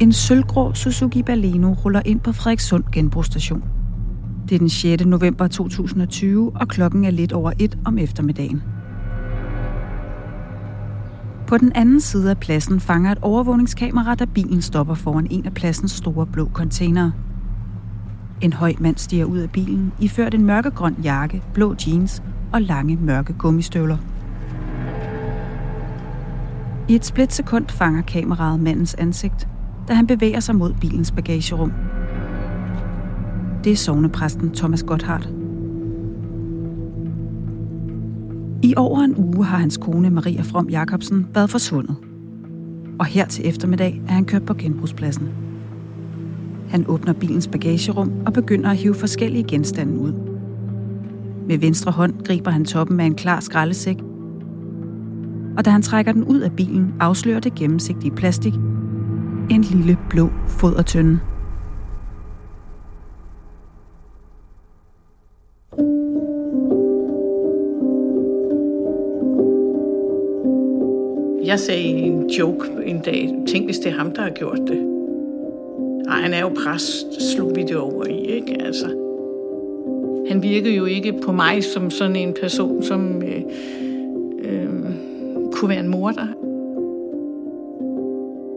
En sølvgrå Suzuki Baleno ruller ind på Frederikssund genbrugsstation. Det er den 6. november 2020, og klokken er lidt over et om eftermiddagen. På den anden side af pladsen fanger et overvågningskamera, da bilen stopper foran en af pladsens store blå containere. En høj mand stiger ud af bilen, iført en mørkegrøn jakke, blå jeans og lange mørke gummistøvler. I et splitsekund fanger kameraet mandens ansigt, da han bevæger sig mod bilens bagagerum. Det er sovnepræsten Thomas Gotthardt. I over en uge har hans kone Maria From Jacobsen været forsvundet. Og her til eftermiddag er han kørt på genbrugspladsen. Han åbner bilens bagagerum og begynder at hive forskellige genstande ud. Med venstre hånd griber han toppen af en klar skraldesæk, og da han trækker den ud af bilen, afslører det gennemsigtige plastik en lille blå fodertønde. Jeg sagde en joke en dag, tænk hvis det er ham, der har gjort det. Ej, han er jo præst, slog vi det over i, ikke? Altså. Han virkede jo ikke på mig som sådan en person, som øh, øh, kunne være en morder.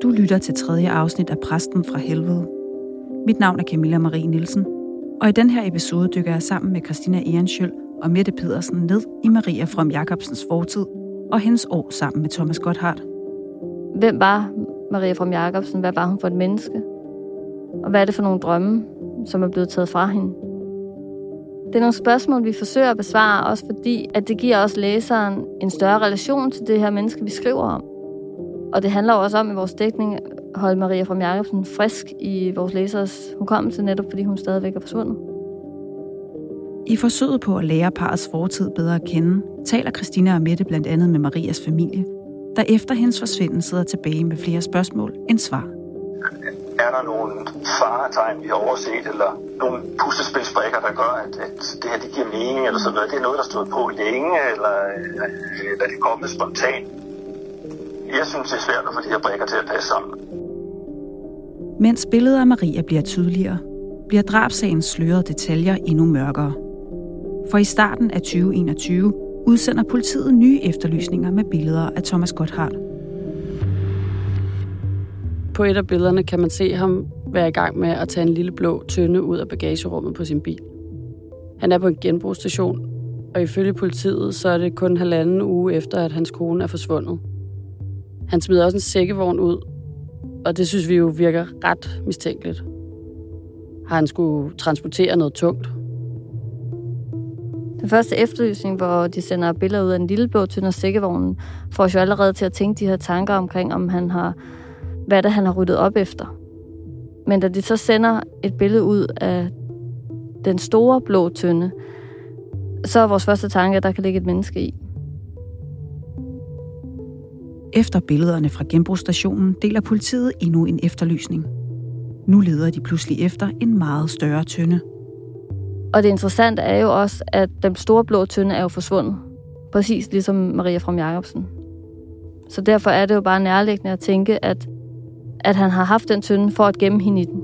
Du lytter til tredje afsnit af Præsten fra Helvede. Mit navn er Camilla Marie Nielsen, og i den her episode dykker jeg sammen med Christina Ehrenschøl og Mette Pedersen ned i Maria From Jacobsens fortid og hendes år sammen med Thomas Gotthardt. Hvem var Maria From Jacobsen? Hvad var hun for et menneske? Og hvad er det for nogle drømme, som er blevet taget fra hende? Det er nogle spørgsmål, vi forsøger at besvare, også fordi, at det giver os læseren en større relation til det her menneske, vi skriver om. Og det handler også om i vores dækning at holde Maria fra Jacobsen frisk i vores læsers hukommelse, netop fordi hun stadigvæk er forsvundet. I forsøget på at lære parets fortid bedre at kende, taler Christina og Mette blandt andet med Marias familie, der efter hendes forsvinden sidder tilbage med flere spørgsmål end svar. Er der nogle faretegn, vi har overset, eller nogle puslespilsbrikker, der gør, at, at det her det giver mening, eller sådan noget? Det er noget, der stod på længe, eller, eller det er kommet spontant? Jeg synes, det er svært at få de her brikker til at passe sammen. Mens billedet af Maria bliver tydeligere, bliver drabsagens slørede detaljer endnu mørkere. For i starten af 2021 udsender politiet nye efterlysninger med billeder af Thomas Gotthardt. På et af billederne kan man se ham være i gang med at tage en lille blå tønde ud af bagagerummet på sin bil. Han er på en genbrugsstation, og ifølge politiet så er det kun halvanden uge efter, at hans kone er forsvundet. Han smider også en sækkevogn ud, og det synes vi jo virker ret mistænkeligt. Har han skulle transportere noget tungt? Den første efterlysning, hvor de sender billeder ud af en lille blå tynde sækkevognen, får os jo allerede til at tænke de her tanker omkring, om han har, hvad det han har ryddet op efter. Men da de så sender et billede ud af den store blå tynde, så er vores første tanke, at der kan ligge et menneske i. Efter billederne fra genbrugsstationen deler politiet endnu en efterlysning. Nu leder de pludselig efter en meget større tønde. Og det interessante er jo også, at den store blå tønde er jo forsvundet. Præcis ligesom Maria fra Jacobsen. Så derfor er det jo bare nærliggende at tænke, at, at han har haft den tønde for at gemme hende i den.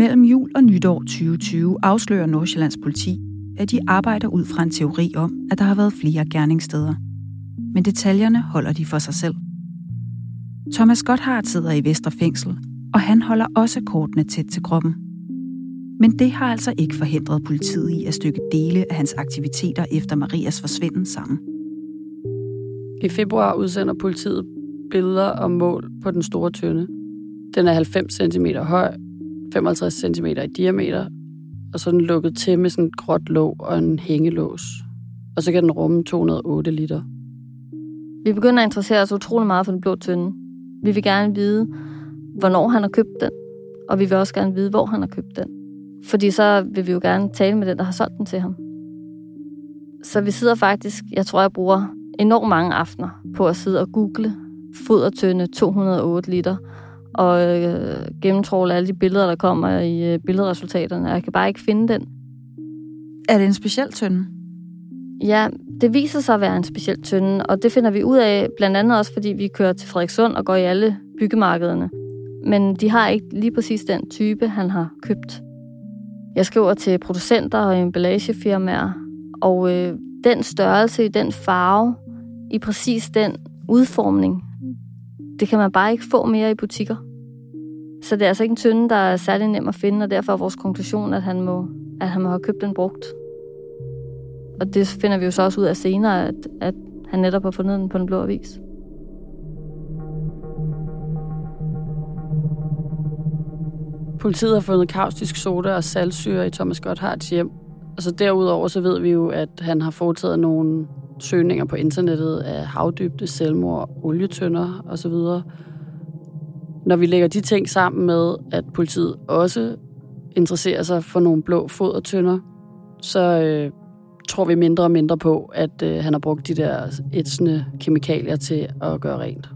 Mellem jul og nytår 2020 afslører Nordsjællands politi, at de arbejder ud fra en teori om, at der har været flere gerningssteder. Men detaljerne holder de for sig selv. Thomas Gotthardt sidder i Vesterfængsel, og han holder også kortene tæt til kroppen. Men det har altså ikke forhindret politiet i at stykke dele af hans aktiviteter efter Marias forsvinden sammen. I februar udsender politiet billeder og mål på den store tønde. Den er 90 cm høj 55 cm i diameter, og så er den lukket til med sådan et gråt låg og en hængelås. Og så kan den rumme 208 liter. Vi begynder at interessere os utrolig meget for den blå tynde. Vi vil gerne vide, hvornår han har købt den, og vi vil også gerne vide, hvor han har købt den. Fordi så vil vi jo gerne tale med den, der har solgt den til ham. Så vi sidder faktisk, jeg tror, jeg bruger enormt mange aftener på at sidde og google fodertønde 208 liter, og øh, gennemtråle alle de billeder, der kommer i øh, billedresultaterne. Jeg kan bare ikke finde den. Er det en speciel tønde? Ja, det viser sig at være en speciel tønde, og det finder vi ud af blandt andet også, fordi vi kører til Frederikssund og går i alle byggemarkederne. Men de har ikke lige præcis den type, han har købt. Jeg skriver til producenter og emballagefirmaer, og øh, den størrelse, den farve, i præcis den udformning, det kan man bare ikke få mere i butikker. Så det er altså ikke en tynde, der er særlig nem at finde, og derfor er vores konklusion, at han må, at han må have købt den brugt. Og det finder vi jo så også ud af senere, at, at han netop har fundet den på den blå avis. Politiet har fundet kaustisk soda og saltsyre i Thomas Gotthards hjem. Altså derudover så ved vi jo, at han har foretaget nogle søgninger på internettet af havdybde, selvmord, olietønder osv. Når vi lægger de ting sammen med, at politiet også interesserer sig for nogle blå fodertønder, så øh, tror vi mindre og mindre på, at øh, han har brugt de der ætsende kemikalier til at gøre rent.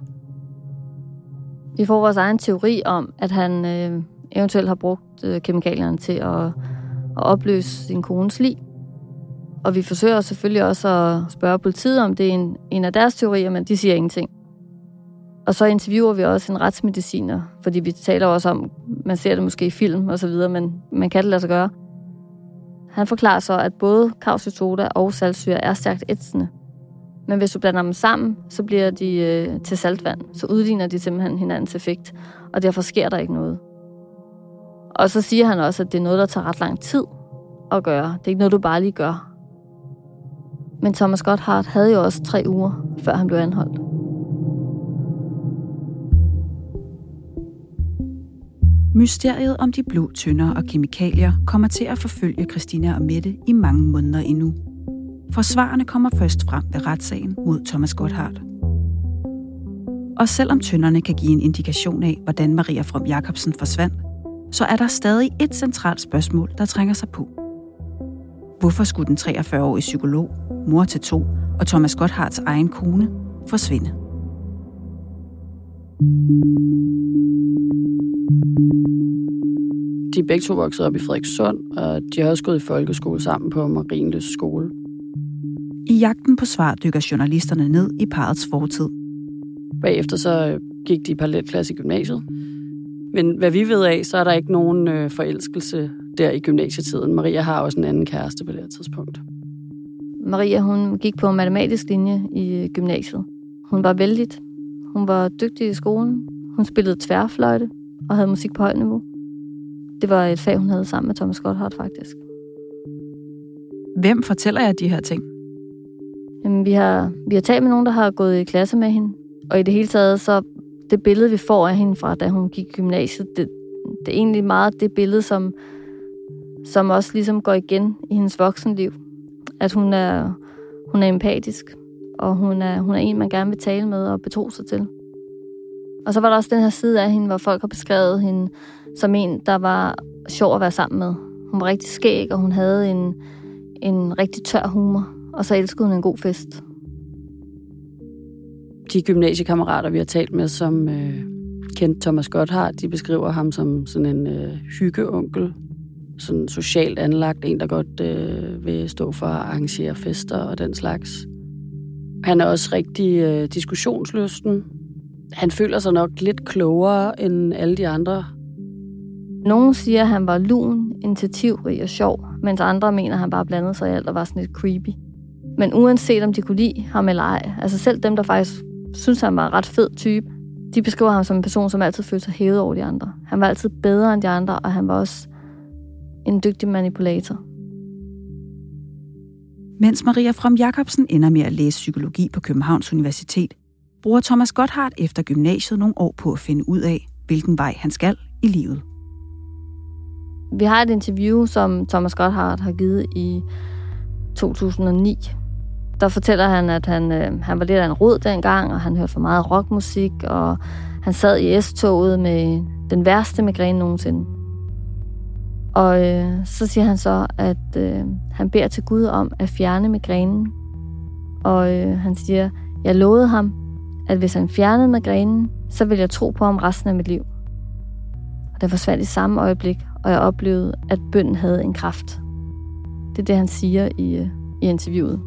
Vi får vores egen teori om, at han øh, eventuelt har brugt øh, kemikalierne til at, at opløse sin kones liv. Og vi forsøger selvfølgelig også at spørge politiet, om det er en, en af deres teorier, men de siger ingenting. Og så interviewer vi også en retsmediciner, fordi vi taler også om, man ser det måske i film og så videre, men man kan det lade sig gøre. Han forklarer så, at både kausitoda og saltsyre er stærkt ætsende. Men hvis du blander dem sammen, så bliver de øh, til saltvand. Så udligner de simpelthen hinandens effekt, og derfor sker der ikke noget. Og så siger han også, at det er noget, der tager ret lang tid at gøre. Det er ikke noget, du bare lige gør. Men Thomas Gotthard havde jo også tre uger, før han blev anholdt. Mysteriet om de blå tønder og kemikalier kommer til at forfølge Christina og Mette i mange måneder endnu. Forsvarerne kommer først frem ved retssagen mod Thomas Gotthardt. Og selvom tønderne kan give en indikation af, hvordan Maria From Jacobsen forsvandt, så er der stadig et centralt spørgsmål, der trænger sig på. Hvorfor skulle den 43-årige psykolog, mor til to og Thomas Gotthards egen kone forsvinde? De er begge to vokset op i Frederikssund, og de har også gået i folkeskole sammen på Marienløs skole. I jagten på svar dykker journalisterne ned i parets fortid. Bagefter så gik de i parallelklasse i gymnasiet. Men hvad vi ved af, så er der ikke nogen øh, forelskelse der i gymnasietiden. Maria har også en anden kæreste på det her tidspunkt. Maria, hun gik på matematisk linje i gymnasiet. Hun var vældig. Hun var dygtig i skolen. Hun spillede tværfløjte og havde musik på højt niveau. Det var et fag, hun havde sammen med Thomas Gotthard, faktisk. Hvem fortæller jeg de her ting? Jamen, vi har, vi har talt med nogen, der har gået i klasse med hende. Og i det hele taget, så det billede, vi får af hende fra, da hun gik i gymnasiet, det, det er egentlig meget det billede, som, som også ligesom går igen i hendes voksenliv. At hun er, hun er empatisk, og hun er, hun er en, man gerne vil tale med og betro sig til. Og så var der også den her side af hende, hvor folk har beskrevet hende som en, der var sjov at være sammen med. Hun var rigtig skæg, og hun havde en, en rigtig tør humor. Og så elskede hun en god fest. De gymnasiekammerater, vi har talt med, som øh, kendte Thomas Gotthard, de beskriver ham som sådan en øh, hyggeonkel. Sådan socialt anlagt, en, der godt øh, vil stå for at arrangere fester og den slags. Han er også rigtig øh, diskussionslysten. Han føler sig nok lidt klogere end alle de andre nogle siger, at han var lun, initiativrig og sjov, mens andre mener, at han bare blandede sig i alt og var sådan lidt creepy. Men uanset om de kunne lide ham eller ej, altså selv dem, der faktisk synes, han var en ret fed type, de beskriver ham som en person, som altid følte sig hævet over de andre. Han var altid bedre end de andre, og han var også en dygtig manipulator. Mens Maria From Jacobsen ender med at læse psykologi på Københavns Universitet, bruger Thomas Gotthardt efter gymnasiet nogle år på at finde ud af, hvilken vej han skal i livet. Vi har et interview, som Thomas Gotthardt har givet i 2009. Der fortæller han, at han, øh, han var lidt af en rod dengang, og han hørte for meget rockmusik, og han sad i S-toget med den værste migræne nogensinde. Og øh, så siger han så, at øh, han beder til Gud om at fjerne migrænen. Og øh, han siger, jeg lovede ham, at hvis han fjernede migrænen, så ville jeg tro på ham resten af mit liv. Og det forsvandt i samme øjeblik, og jeg oplevede, at bønden havde en kraft. Det er det, han siger i, øh, i interviewet.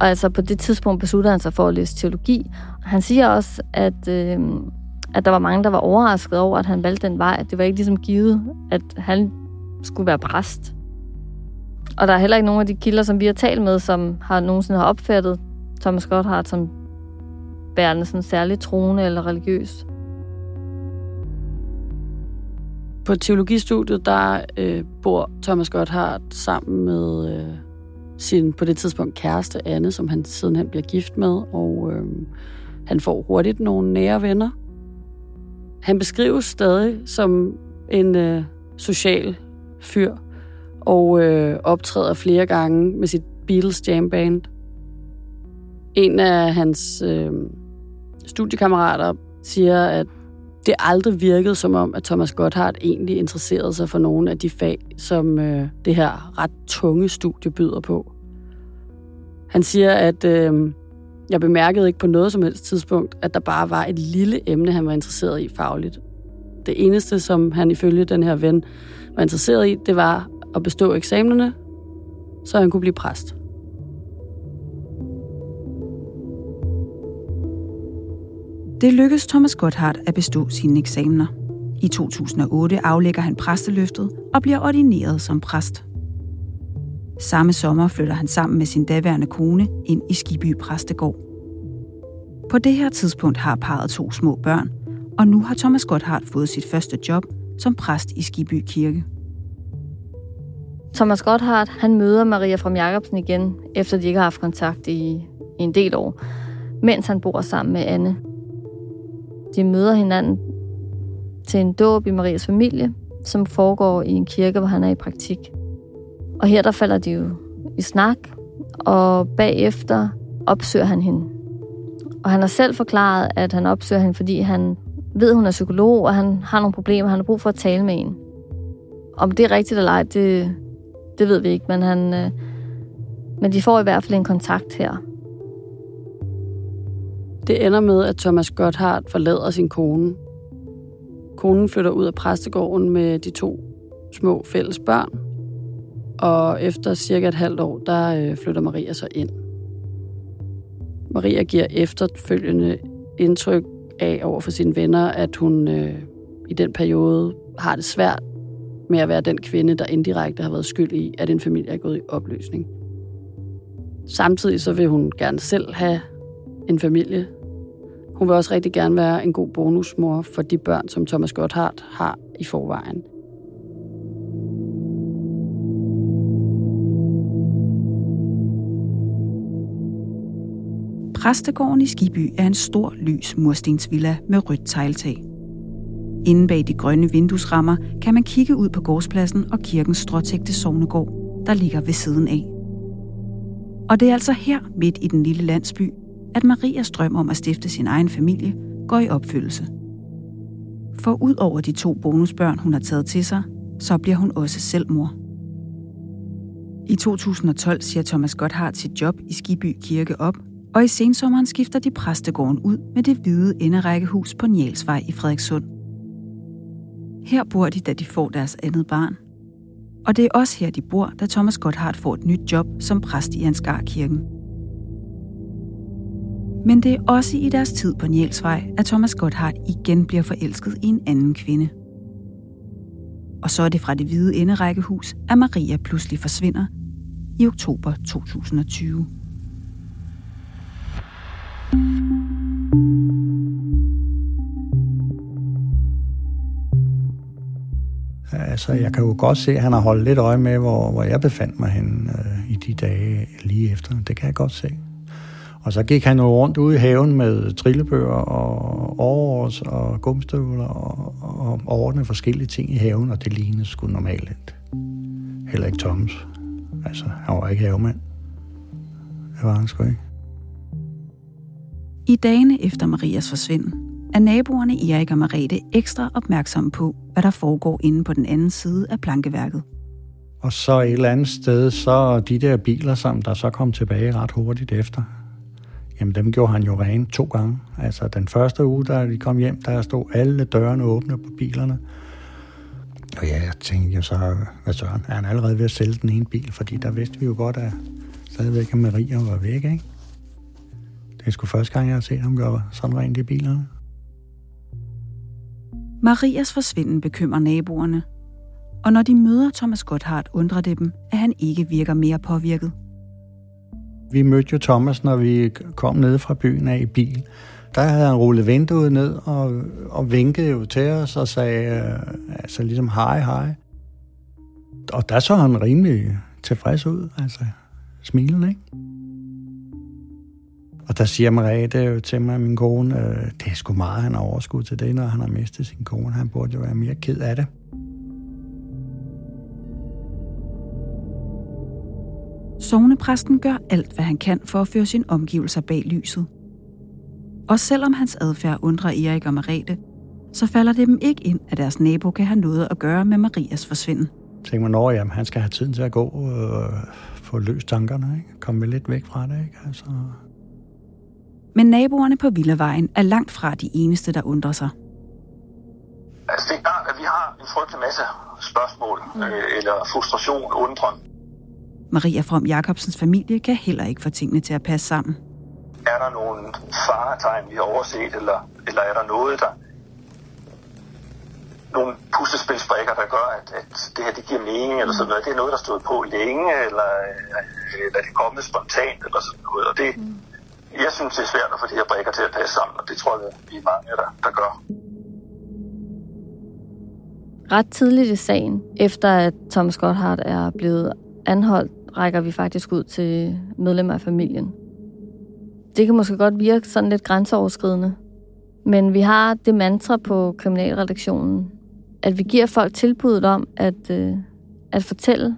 Og altså på det tidspunkt besluttede han sig for at læse teologi. Han siger også, at, øh, at der var mange, der var overrasket over, at han valgte den vej. Det var ikke ligesom givet, at han skulle være præst. Og der er heller ikke nogen af de kilder, som vi har talt med, som har nogensinde har opfattet Thomas Gotthard som værende sådan særligt troende eller religiøs. På teologistudiet, der øh, bor Thomas Gotthard sammen med øh, sin på det tidspunkt kæreste Anne, som han sidenhen bliver gift med, og øh, han får hurtigt nogle nære venner. Han beskrives stadig som en øh, social fyr, og øh, optræder flere gange med sit Beatles Jam Band. En af hans øh, studiekammerater siger, at det aldrig virkede som om, at Thomas Gotthardt egentlig interesserede sig for nogle af de fag, som øh, det her ret tunge studie byder på. Han siger, at øh, jeg bemærkede ikke på noget som helst tidspunkt, at der bare var et lille emne, han var interesseret i fagligt. Det eneste, som han ifølge den her ven var interesseret i, det var at bestå eksamenerne, så han kunne blive præst. Det lykkedes Thomas Gotthardt at bestå sine eksamener. I 2008 aflægger han præsteløftet og bliver ordineret som præst. Samme sommer flytter han sammen med sin daværende kone ind i Skiby Præstegård. På det her tidspunkt har parret to små børn, og nu har Thomas Gotthardt fået sit første job som præst i Skiby Kirke. Thomas Gotthardt, han møder Maria fra Jacobsen igen, efter de ikke har haft kontakt i, i en del år, mens han bor sammen med Anne. De møder hinanden til en dåb i Marias familie, som foregår i en kirke, hvor han er i praktik. Og her der falder de jo i snak, og bagefter opsøger han hende. Og han har selv forklaret, at han opsøger hende, fordi han ved, at hun er psykolog, og han har nogle problemer, han har brug for at tale med en. Om det er rigtigt eller ej, det, det ved vi ikke, men, han, øh, men de får i hvert fald en kontakt her. Det ender med, at Thomas Gotthard forlader sin kone. Konen flytter ud af præstegården med de to små fælles børn, og efter cirka et halvt år, der øh, flytter Maria så ind. Maria giver efterfølgende indtryk af over for sine venner, at hun øh, i den periode har det svært med at være den kvinde, der indirekte har været skyld i, at en familie er gået i opløsning. Samtidig så vil hun gerne selv have en familie. Hun vil også rigtig gerne være en god bonusmor for de børn, som Thomas Gotthard har i forvejen. Præstegården i Skiby er en stor lys murstensvilla med rødt tegltag. Inden bag de grønne vinduesrammer kan man kigge ud på gårdspladsen og kirkens stråtægte sovnegård, der ligger ved siden af. Og det er altså her, midt i den lille landsby, at Marias drøm om at stifte sin egen familie går i opfyldelse. For ud over de to bonusbørn, hun har taget til sig, så bliver hun også selv mor. I 2012 siger Thomas Gotthard sit job i Skiby Kirke op, og i sensommeren skifter de præstegården ud med det hvide enderækkehus på Njælsvej i Frederikssund. Her bor de, da de får deres andet barn. Og det er også her, de bor, da Thomas Gotthard får et nyt job som præst i Ansgar-kirken. Men det er også i deres tid på Njælsvej, at Thomas Gotthard igen bliver forelsket i en anden kvinde. Og så er det fra det hvide enderækkehus, at Maria pludselig forsvinder i oktober 2020. Altså, jeg kan jo godt se, at han har holdt lidt øje med, hvor, hvor jeg befandt mig hen øh, i de dage lige efter. Det kan jeg godt se. Og så gik han jo rundt ude i haven med trillebøger og års og gumstøvler og, og ordne forskellige ting i haven, og det lignede sgu normalt. Heller ikke Thomas. Altså, han var ikke havemand. Det var han sgu ikke. I dagene efter Marias forsvinden er naboerne Erik og Marete ekstra opmærksomme på, hvad der foregår inde på den anden side af plankeværket. Og så et eller andet sted, så de der biler, som der så kom tilbage ret hurtigt efter, jamen dem gjorde han jo rene to gange. Altså den første uge, da de kom hjem, der stod alle dørene åbne på bilerne. Og Og ja, jeg tænkte jo så, hvad søren, er han allerede ved at sælge den ene bil? Fordi der vidste vi jo godt, at stadigvæk at Maria var væk, ikke? Det er sgu første gang, jeg har set ham gøre sådan rent i bilerne. Marias forsvinden bekymrer naboerne. Og når de møder Thomas Gotthard, undrer det dem, at han ikke virker mere påvirket. Vi mødte jo Thomas, når vi kom ned fra byen af i bil. Der havde han rullet vinduet ned og, og vinkede jo til os og sagde, øh, altså ligesom hej, hej. Og der så han rimelig tilfreds ud, altså smilende, ikke? Og der siger Mariette jo til mig, min kone, øh, det er sgu meget, han har overskud til det, når han har mistet sin kone. Han burde jo være mere ked af det. Sognepræsten gør alt, hvad han kan for at føre sin omgivelser bag lyset. Og selvom hans adfærd undrer Erik og Marete, så falder det dem ikke ind, at deres nabo kan have noget at gøre med Marias forsvinden. Tænker man over, at han skal have tiden til at gå og få løst tankerne, ikke? komme lidt væk fra det. Ikke? Altså, men naboerne på Villavejen er langt fra de eneste, der undrer sig. Altså det er klart, at vi har en frygtelig masse spørgsmål, mm. øh, eller frustration, undren. Maria From Jacobsens familie kan heller ikke få tingene til at passe sammen. Er der nogle faretegn, vi har overset, eller, eller er der noget, der... Nogle puslespilsbrikker, der gør, at, at det her det giver mening, eller sådan noget. Det er noget, der stod på længe, eller, eller det er kommet spontant, eller sådan noget. Og det, mm jeg synes, det er svært at få de her brækker til at passe sammen, og det tror jeg, vi er mange, der, der gør. Ret tidligt i sagen, efter at Thomas Gotthard er blevet anholdt, rækker vi faktisk ud til medlemmer af familien. Det kan måske godt virke sådan lidt grænseoverskridende, men vi har det mantra på kriminalredaktionen, at vi giver folk tilbuddet om at, øh, at fortælle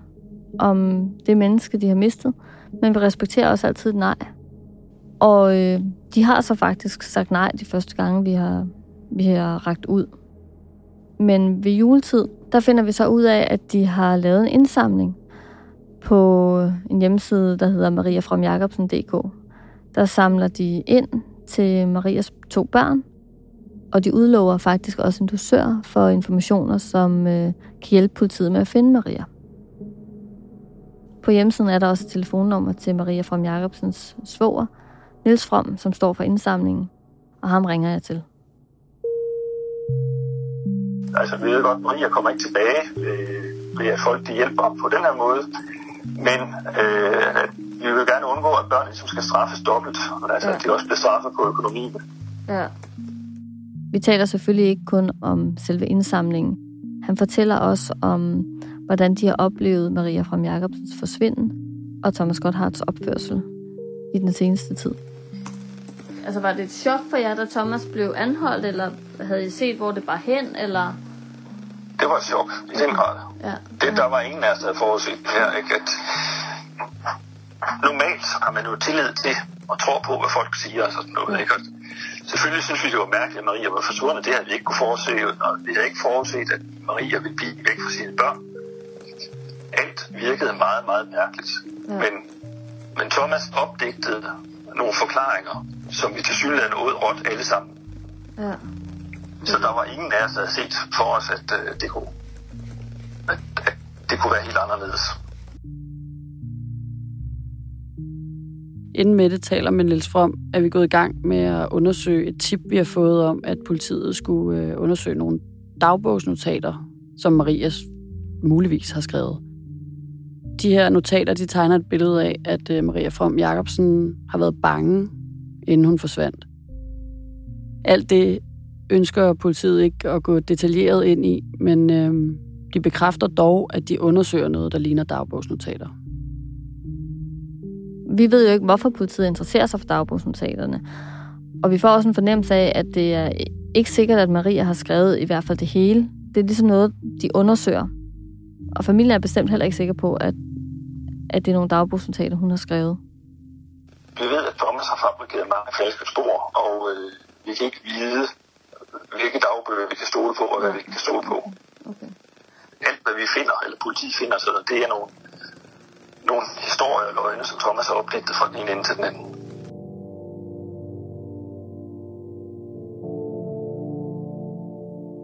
om det menneske, de har mistet, men vi respekterer også altid nej. Og øh, de har så faktisk sagt nej de første gange, vi har, vi har ragt ud. Men ved juletid, der finder vi så ud af, at de har lavet en indsamling på en hjemmeside, der hedder mariafromjakobsen.dk. Der samler de ind til Marias to børn, og de udlover faktisk også en dosør for informationer, som øh, kan hjælpe politiet med at finde Maria. På hjemmesiden er der også et telefonnummer til Maria From Jacobsens svoger, Niels From, som står for indsamlingen, og ham ringer jeg til. Altså, vi ved godt, Maria kommer ikke tilbage øh, ved, at folk de hjælper på den her måde. Men øh, vi vil gerne undgå, at børn ligesom skal straffes dobbelt, og altså, ja. at de også bliver straffet på økonomien. Ja. Vi taler selvfølgelig ikke kun om selve indsamlingen. Han fortæller også om, hvordan de har oplevet Maria fra Jacobsens forsvinden og Thomas Gotthards opførsel i den seneste tid. Altså var det et chok for jer, da Thomas blev anholdt, eller havde I set, hvor det var hen, eller? Det var chok, i den grad. Ja. Det, der var ingen af os, der havde forudset her, ikke? At normalt har man jo tillid til og tror på, hvad folk siger og sådan noget, ikke? Og selvfølgelig synes vi, det var mærkeligt, at Maria var forsvundet. Det havde vi ikke kunne forudse, og vi havde ikke forudset, at Maria ville blive væk fra sine børn. Alt virkede meget, meget mærkeligt. Ja. Men, men Thomas opdigtede nogle forklaringer, som vi til synligheden åd råt alle sammen. Ja. Så der var ingen af os, der havde set for os, at, øh, det, kunne, at, at det kunne være helt anderledes. Inden Mette taler med Niels From, er vi gået i gang med at undersøge et tip, vi har fået om, at politiet skulle øh, undersøge nogle dagbogsnotater, som Marias muligvis har skrevet. De her notater, de tegner et billede af, at øh, Maria From Jacobsen har været bange inden hun forsvandt. Alt det ønsker politiet ikke at gå detaljeret ind i, men øh, de bekræfter dog, at de undersøger noget, der ligner dagbogsnotater. Vi ved jo ikke, hvorfor politiet interesserer sig for dagbogsnotaterne. Og vi får også en fornemmelse af, at det er ikke sikkert, at Maria har skrevet i hvert fald det hele. Det er ligesom noget, de undersøger. Og familien er bestemt heller ikke sikker på, at, at det er nogle dagbogsnotater, hun har skrevet. Vi ved, at Thomas har fabrikeret mange falske spor, og øh, vi kan ikke vide, hvilke dagbøger vi kan stole på, og hvad vi kan stole på. Okay. Alt, hvad vi finder, eller politi finder, så det er nogle, nogle historier og løgne, som Thomas har opdigtet fra den ene ende til den anden.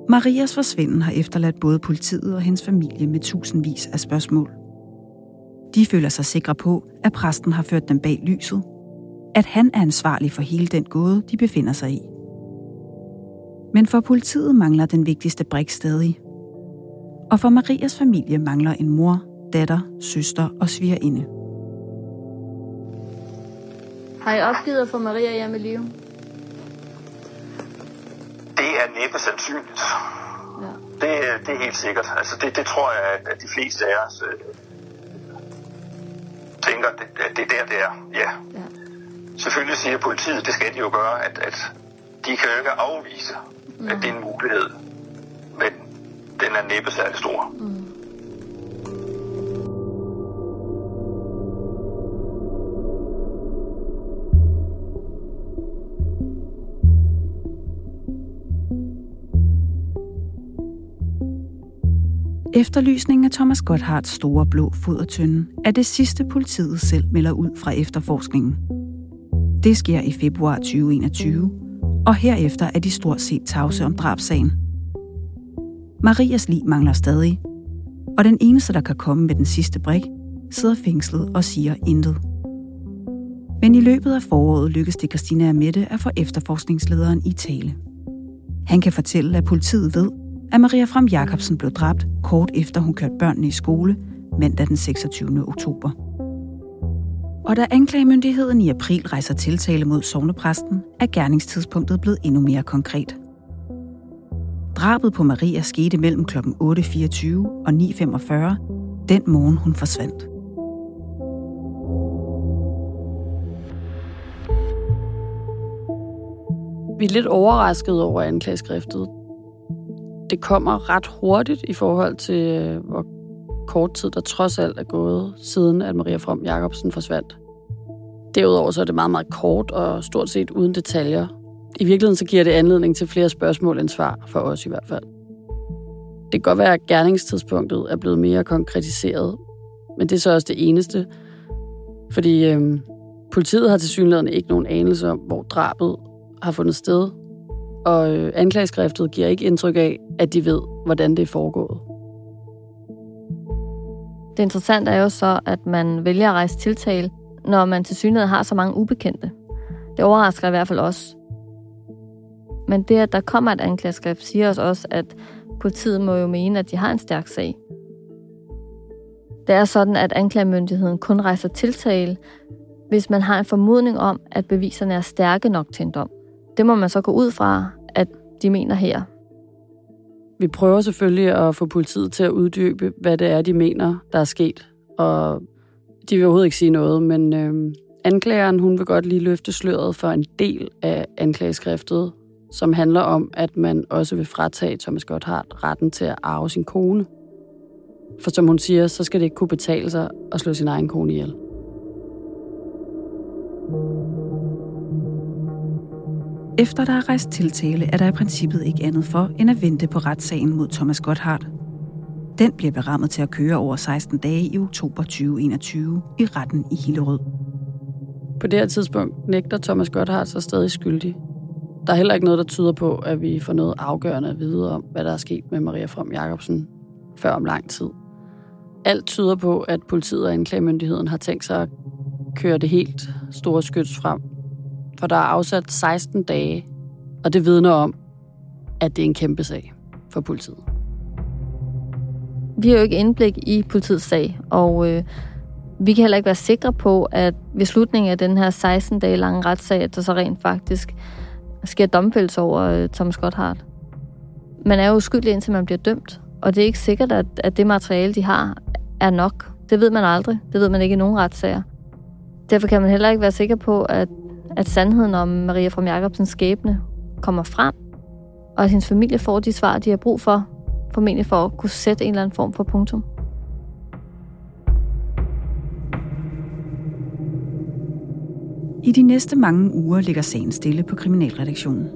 Marias forsvinden har efterladt både politiet og hendes familie med tusindvis af spørgsmål. De føler sig sikre på, at præsten har ført dem bag lyset, at han er ansvarlig for hele den gåde, de befinder sig i. Men for politiet mangler den vigtigste brik stadig. Og for Marias familie mangler en mor, datter, søster og svigerinde. Har I opgivet at få Maria hjem i live? Det er næppe sandsynligt. Ja. Det, det er helt sikkert. Altså det, det tror jeg, at de fleste af os øh, tænker, at det, det er der, det er. Ja. ja. Selvfølgelig siger politiet, det skal de jo gøre, at, at de kan jo ikke afvise, mm. at det er en mulighed. Men den er næppe særlig stor. Mm. Efterlysningen af Thomas Gotthards store blå fodertønde er det sidste politiet selv melder ud fra efterforskningen. Det sker i februar 2021, og herefter er de stort set tavse om drabsagen. Marias lig mangler stadig, og den eneste, der kan komme med den sidste brik, sidder fængslet og siger intet. Men i løbet af foråret lykkes det Christina og Mette at få efterforskningslederen i tale. Han kan fortælle, at politiet ved, at Maria Fram Jacobsen blev dræbt kort efter hun kørte børnene i skole mandag den 26. oktober. Og da anklagemyndigheden i april rejser tiltale mod sovnepræsten, er gerningstidspunktet blevet endnu mere konkret. Drabet på Maria skete mellem kl. 8.24 og 9.45, den morgen hun forsvandt. Vi er lidt overrasket over anklageskriftet det kommer ret hurtigt i forhold til, øh, hvor kort tid der trods alt er gået, siden at Maria From Jacobsen forsvandt. Derudover så er det meget, meget kort og stort set uden detaljer. I virkeligheden så giver det anledning til flere spørgsmål end svar, for os i hvert fald. Det kan godt være, at gerningstidspunktet er blevet mere konkretiseret, men det er så også det eneste, fordi øhm, politiet har til synligheden ikke nogen anelse om, hvor drabet har fundet sted, og øh, anklageskriftet giver ikke indtryk af, at de ved, hvordan det er foregået. Det interessante er jo så, at man vælger at rejse tiltale, når man til synligheden har så mange ubekendte. Det overrasker i hvert fald os. Men det, at der kommer et anklageskrift, siger os også, at politiet må jo mene, at de har en stærk sag. Det er sådan, at anklagemyndigheden kun rejser tiltale, hvis man har en formodning om, at beviserne er stærke nok til en dom. Det må man så gå ud fra, at de mener her. Vi prøver selvfølgelig at få politiet til at uddybe, hvad det er, de mener, der er sket. Og de vil overhovedet ikke sige noget, men øh, anklageren hun vil godt lige løfte sløret for en del af anklageskriftet, som handler om, at man også vil fratage Thomas Gotthard retten til at arve sin kone. For som hun siger, så skal det ikke kunne betale sig at slå sin egen kone ihjel. Efter der er rejst tiltale, er der i princippet ikke andet for, end at vente på retssagen mod Thomas Gotthard. Den bliver berammet til at køre over 16 dage i oktober 2021 i retten i Hillerød. På det her tidspunkt nægter Thomas Gotthard sig stadig skyldig. Der er heller ikke noget, der tyder på, at vi får noget afgørende at vide om, hvad der er sket med Maria From Jacobsen før om lang tid. Alt tyder på, at politiet og anklagemyndigheden har tænkt sig at køre det helt store skyds frem for der er afsat 16 dage, og det vidner om, at det er en kæmpe sag for politiet. Vi har jo ikke indblik i politiets sag, og øh, vi kan heller ikke være sikre på, at ved slutningen af den her 16 dage lange retssag, at der så rent faktisk sker domfældelse over øh, Thomas Gotthard. Man er jo uskyldig, indtil man bliver dømt, og det er ikke sikkert, at, at det materiale, de har, er nok. Det ved man aldrig. Det ved man ikke i nogen retssager. Derfor kan man heller ikke være sikker på, at at sandheden om Maria fra Jacobsens skæbne kommer frem, og at hendes familie får de svar, de har brug for, formentlig for at kunne sætte en eller anden form for punktum. I de næste mange uger ligger sagen stille på kriminalredaktionen.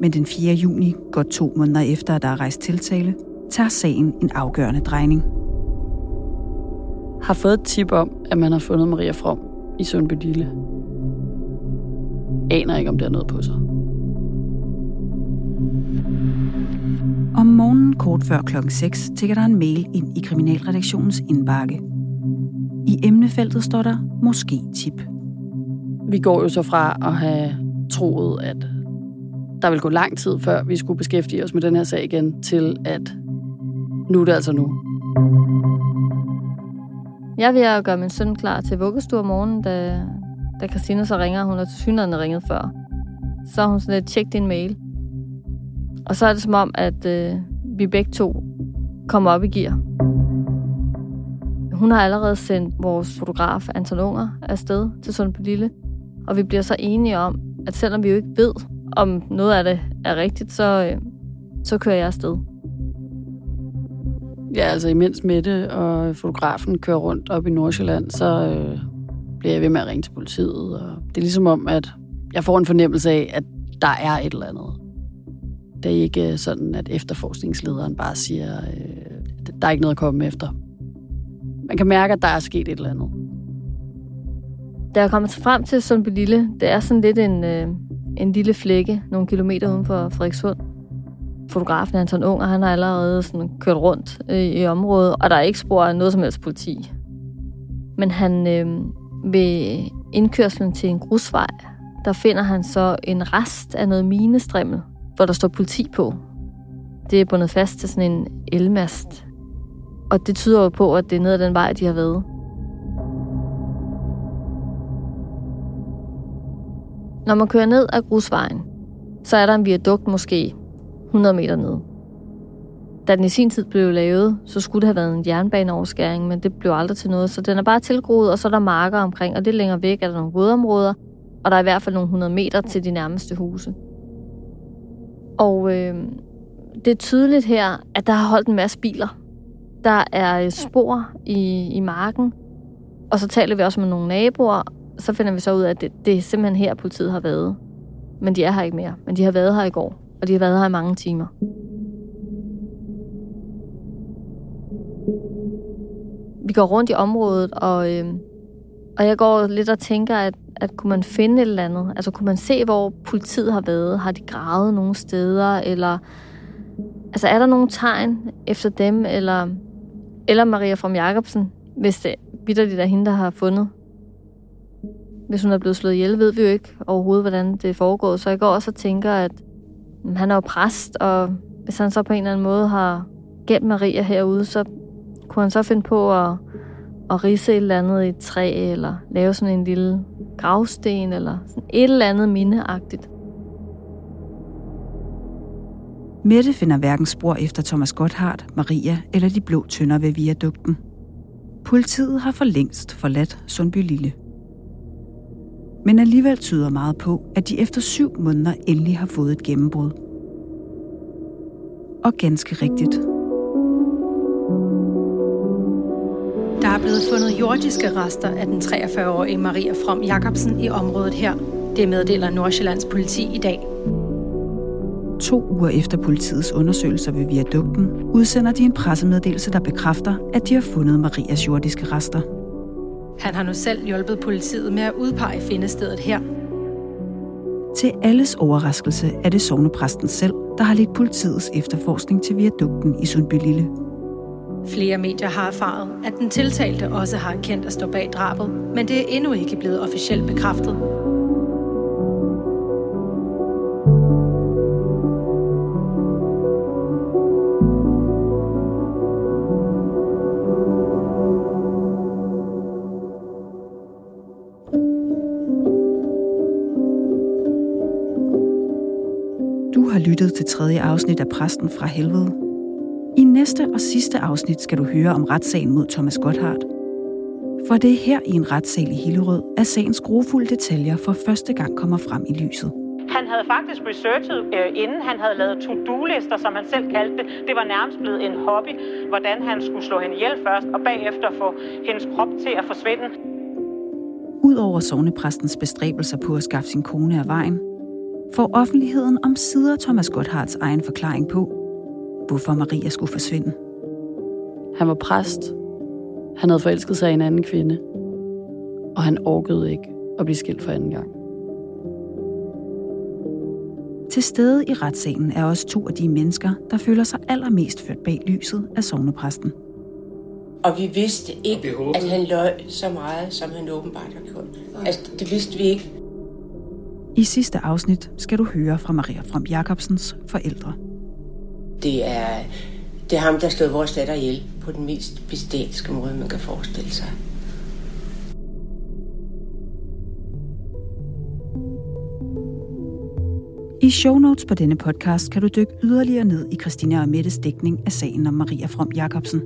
Men den 4. juni, godt to måneder efter, at der er rejst tiltale, tager sagen en afgørende drejning. Har fået et tip om, at man har fundet Maria From i Sundby Lille aner ikke, om det er noget på sig. Om morgenen kort før klokken 6 tækker der en mail ind i Kriminalredaktionens indbakke. I emnefeltet står der måske tip. Vi går jo så fra at have troet, at der vil gå lang tid, før vi skulle beskæftige os med den her sag igen, til at nu er det altså nu. Jeg vil at gøre min søn klar til vuggestue om morgenen, da, da Christina så ringer. Hun har til synligheden ringet før. Så har hun sådan lidt tjekket din mail. Og så er det som om, at øh, vi begge to kommer op i gear. Hun har allerede sendt vores fotograf Anton Unger afsted til Sundby Lille. Og vi bliver så enige om, at selvom vi jo ikke ved, om noget af det er rigtigt, så, øh, så kører jeg afsted. Ja, altså imens Mette og fotografen kører rundt op i Nordsjælland, så øh, bliver jeg ved med at ringe til politiet. Og det er ligesom om, at jeg får en fornemmelse af, at der er et eller andet. Det er ikke øh, sådan, at efterforskningslederen bare siger, at der er ikke noget at komme efter. Man kan mærke, at der er sket et eller andet. Da jeg kommer frem til Sundby Lille, det er sådan lidt en, øh, en lille flække, nogle kilometer uden for Frederikshund. Fotografen Anton Ung, og han har allerede sådan kørt rundt øh, i området, og der er ikke spor af noget som helst politi. Men han øh, ved indkørslen til en grusvej, der finder han så en rest af noget minestrimmel, hvor der står politi på. Det er bundet fast til sådan en elmast. Og det tyder jo på, at det er ned ad den vej, de har været. Når man kører ned ad grusvejen, så er der en viadukt måske 100 meter nede. Da den i sin tid blev lavet, så skulle det have været en jernbaneoverskæring, men det blev aldrig til noget. Så den er bare tilgroet, og så er der marker omkring, og lidt længere væk er der nogle vådområder, og der er i hvert fald nogle 100 meter til de nærmeste huse. Og øh, det er tydeligt her, at der har holdt en masse biler. Der er øh, spor i, i marken, og så taler vi også med nogle naboer, så finder vi så ud af, at det, det er simpelthen her, politiet har været. Men de er her ikke mere. Men de har været her i går, og de har været her i mange timer. Vi går rundt i området, og, øh, og jeg går lidt og tænker, at, at kunne man finde et eller andet? Altså kunne man se, hvor politiet har været? Har de gravet nogle steder? Eller altså, er der nogle tegn efter dem? Eller, eller Maria from Jacobsen, hvis det vidderligt er hende, der har fundet hvis hun er blevet slået ihjel, ved vi jo ikke overhovedet, hvordan det er foregået. Så jeg går også og tænker, at mm, han er jo præst, og hvis han så på en eller anden måde har gemt Maria herude, så kunne han så finde på at, at rise et eller andet i et træ, eller lave sådan en lille gravsten, eller sådan et eller andet mindeagtigt. Mette finder hverken spor efter Thomas Gotthard, Maria eller de blå tønder ved viadukten. Politiet har for længst forladt Sundby Lille. Men alligevel tyder meget på, at de efter syv måneder endelig har fået et gennembrud. Og ganske rigtigt. Er blevet fundet jordiske rester af den 43-årige Maria From Jacobsen i området her. Det meddeler Nordsjællands politi i dag. To uger efter politiets undersøgelser ved viadukten, udsender de en pressemeddelelse, der bekræfter, at de har fundet Marias jordiske rester. Han har nu selv hjulpet politiet med at udpege findestedet her. Til alles overraskelse er det sovnepræsten selv, der har lidt politiets efterforskning til viadukten i Sundby Lille. Flere medier har erfaret, at den tiltalte også har kendt at stå bag drabet, men det er endnu ikke blevet officielt bekræftet. Du har lyttet til tredje afsnit af Præsten fra Helvede. I næste og sidste afsnit skal du høre om retssagen mod Thomas Gotthard. For det er her i en retssal i Hillerød, at sagens grofulde detaljer for første gang kommer frem i lyset. Han havde faktisk researchet, øh, inden han havde lavet to-do-lister, som han selv kaldte det. Det var nærmest blevet en hobby, hvordan han skulle slå hende ihjel først, og bagefter få hendes krop til at forsvinde. Udover sovnepræstens bestræbelser på at skaffe sin kone af vejen, får offentligheden om sider Thomas Gotthards egen forklaring på, hvorfor Maria skulle forsvinde. Han var præst. Han havde forelsket sig i en anden kvinde. Og han orkede ikke at blive skilt for anden gang. Til stede i retssalen er også to af de mennesker, der føler sig allermest ført bag lyset af sovnepræsten. Og vi vidste ikke, at han løg så meget, som han åbenbart har gjort. Altså, det vidste vi ikke. I sidste afsnit skal du høre fra Maria From Jacobsens forældre. Det er, det er ham, der stod vores datter ihjel på den mest bestialske måde, man kan forestille sig. I show notes på denne podcast kan du dykke yderligere ned i Christina og Mettes dækning af sagen om Maria From Jacobsen.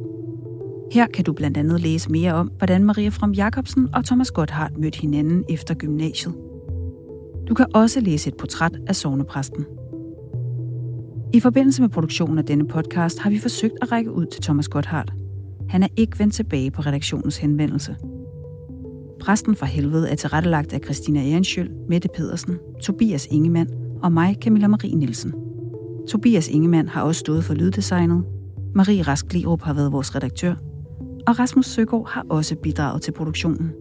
Her kan du blandt andet læse mere om, hvordan Maria From Jacobsen og Thomas Gotthardt mødte hinanden efter gymnasiet. Du kan også læse et portræt af sovnepræsten. I forbindelse med produktionen af denne podcast har vi forsøgt at række ud til Thomas Gotthardt. Han er ikke vendt tilbage på redaktionens henvendelse. Præsten fra helvede er tilrettelagt af Christina Ehrenschøl, Mette Pedersen, Tobias Ingemann og mig, Camilla Marie Nielsen. Tobias Ingemann har også stået for lyddesignet. Marie Rask Lerup har været vores redaktør. Og Rasmus Søgaard har også bidraget til produktionen.